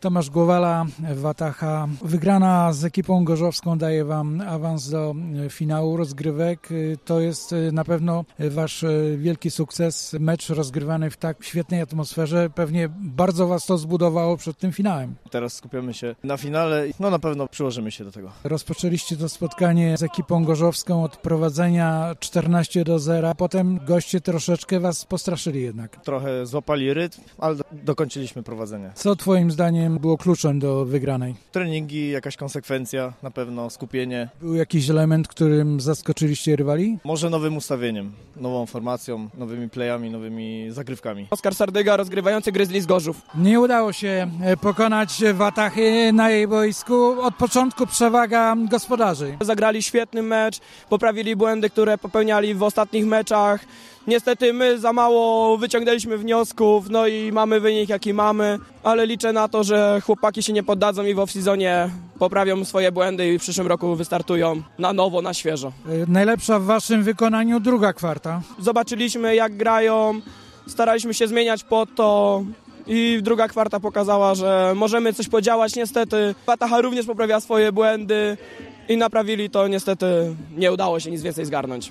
Tomasz Głowala, Watacha. Wygrana z ekipą gorzowską daje Wam awans do finału rozgrywek. To jest na pewno Wasz wielki sukces. Mecz rozgrywany w tak świetnej atmosferze. Pewnie bardzo Was to zbudowało przed tym finałem. Teraz skupiamy się na finale. No na pewno przyłożymy się do tego. Rozpoczęliście to spotkanie z ekipą gorzowską od prowadzenia 14 do 0. Potem goście troszeczkę Was postraszyli jednak. Trochę złapali rytm, ale dokończyliśmy prowadzenie. Co Twoim zdaniem było kluczem do wygranej? Treningi, jakaś konsekwencja, na pewno skupienie. Był jakiś element, którym zaskoczyliście rywali? Może nowym ustawieniem, nową formacją, nowymi playami, nowymi zagrywkami. Oskar Sardyga, rozgrywający Gryzli z Gorzów. Nie udało się pokonać Watachy na jej boisku. Od początku przewaga gospodarzy. Zagrali świetny mecz, poprawili błędy, które popełniali w ostatnich meczach. Niestety my za mało wyciągnęliśmy wniosków, no i mamy wynik jaki mamy, ale liczę na to, że chłopaki się nie poddadzą i w off-seasonie poprawią swoje błędy i w przyszłym roku wystartują na nowo, na świeżo. Najlepsza w waszym wykonaniu druga kwarta. Zobaczyliśmy jak grają, staraliśmy się zmieniać po to, i druga kwarta pokazała, że możemy coś podziałać. Niestety Patacha również poprawia swoje błędy i naprawili to. Niestety nie udało się nic więcej zgarnąć.